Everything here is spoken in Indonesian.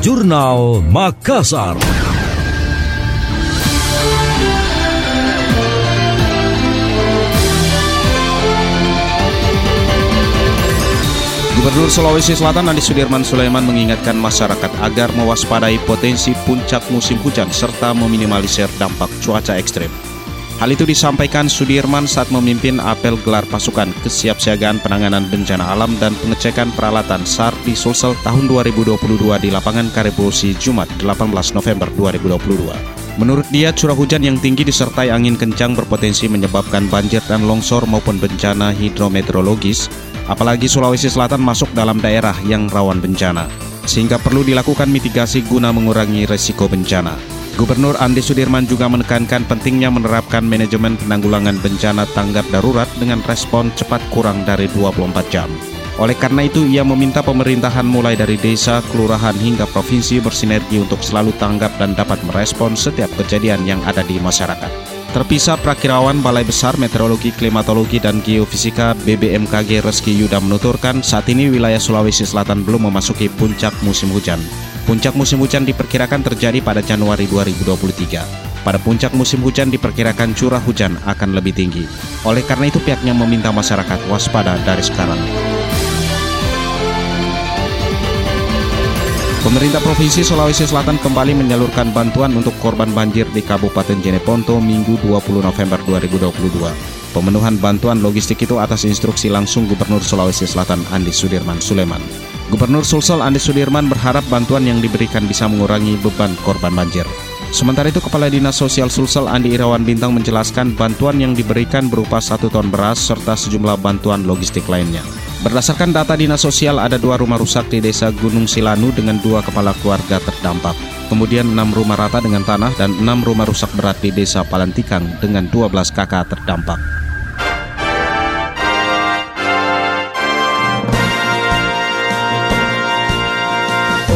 Jurnal Makassar. Gubernur Sulawesi Selatan Andi Sudirman Sulaiman mengingatkan masyarakat agar mewaspadai potensi puncak musim hujan serta meminimalisir dampak cuaca ekstrim. Hal itu disampaikan Sudirman saat memimpin apel gelar pasukan kesiapsiagaan penanganan bencana alam dan pengecekan peralatan SAR di Sulsel tahun 2022 di lapangan Kareposi Jumat 18 November 2022. Menurut dia, curah hujan yang tinggi disertai angin kencang berpotensi menyebabkan banjir dan longsor maupun bencana hidrometeorologis apalagi Sulawesi Selatan masuk dalam daerah yang rawan bencana, sehingga perlu dilakukan mitigasi guna mengurangi resiko bencana. Gubernur Andi Sudirman juga menekankan pentingnya menerapkan manajemen penanggulangan bencana tanggap darurat dengan respon cepat kurang dari 24 jam. Oleh karena itu, ia meminta pemerintahan mulai dari desa, kelurahan, hingga provinsi bersinergi untuk selalu tanggap dan dapat merespon setiap kejadian yang ada di masyarakat. Terpisah Prakirawan Balai Besar Meteorologi, Klimatologi, dan Geofisika BBMKG Reski Yuda menuturkan saat ini wilayah Sulawesi Selatan belum memasuki puncak musim hujan. Puncak musim hujan diperkirakan terjadi pada Januari 2023. Pada puncak musim hujan diperkirakan curah hujan akan lebih tinggi. Oleh karena itu pihaknya meminta masyarakat waspada dari sekarang. Pemerintah Provinsi Sulawesi Selatan kembali menyalurkan bantuan untuk korban banjir di Kabupaten Jeneponto Minggu 20 November 2022. Pemenuhan bantuan logistik itu atas instruksi langsung Gubernur Sulawesi Selatan Andi Sudirman Suleman. Gubernur Sulsel Andi Sudirman berharap bantuan yang diberikan bisa mengurangi beban korban banjir. Sementara itu Kepala Dinas Sosial Sulsel Andi Irawan Bintang menjelaskan bantuan yang diberikan berupa satu ton beras serta sejumlah bantuan logistik lainnya. Berdasarkan data Dinas Sosial, ada dua rumah rusak di desa Gunung Silanu dengan dua kepala keluarga terdampak. Kemudian enam rumah rata dengan tanah dan enam rumah rusak berat di desa Palantikang dengan 12 kakak terdampak.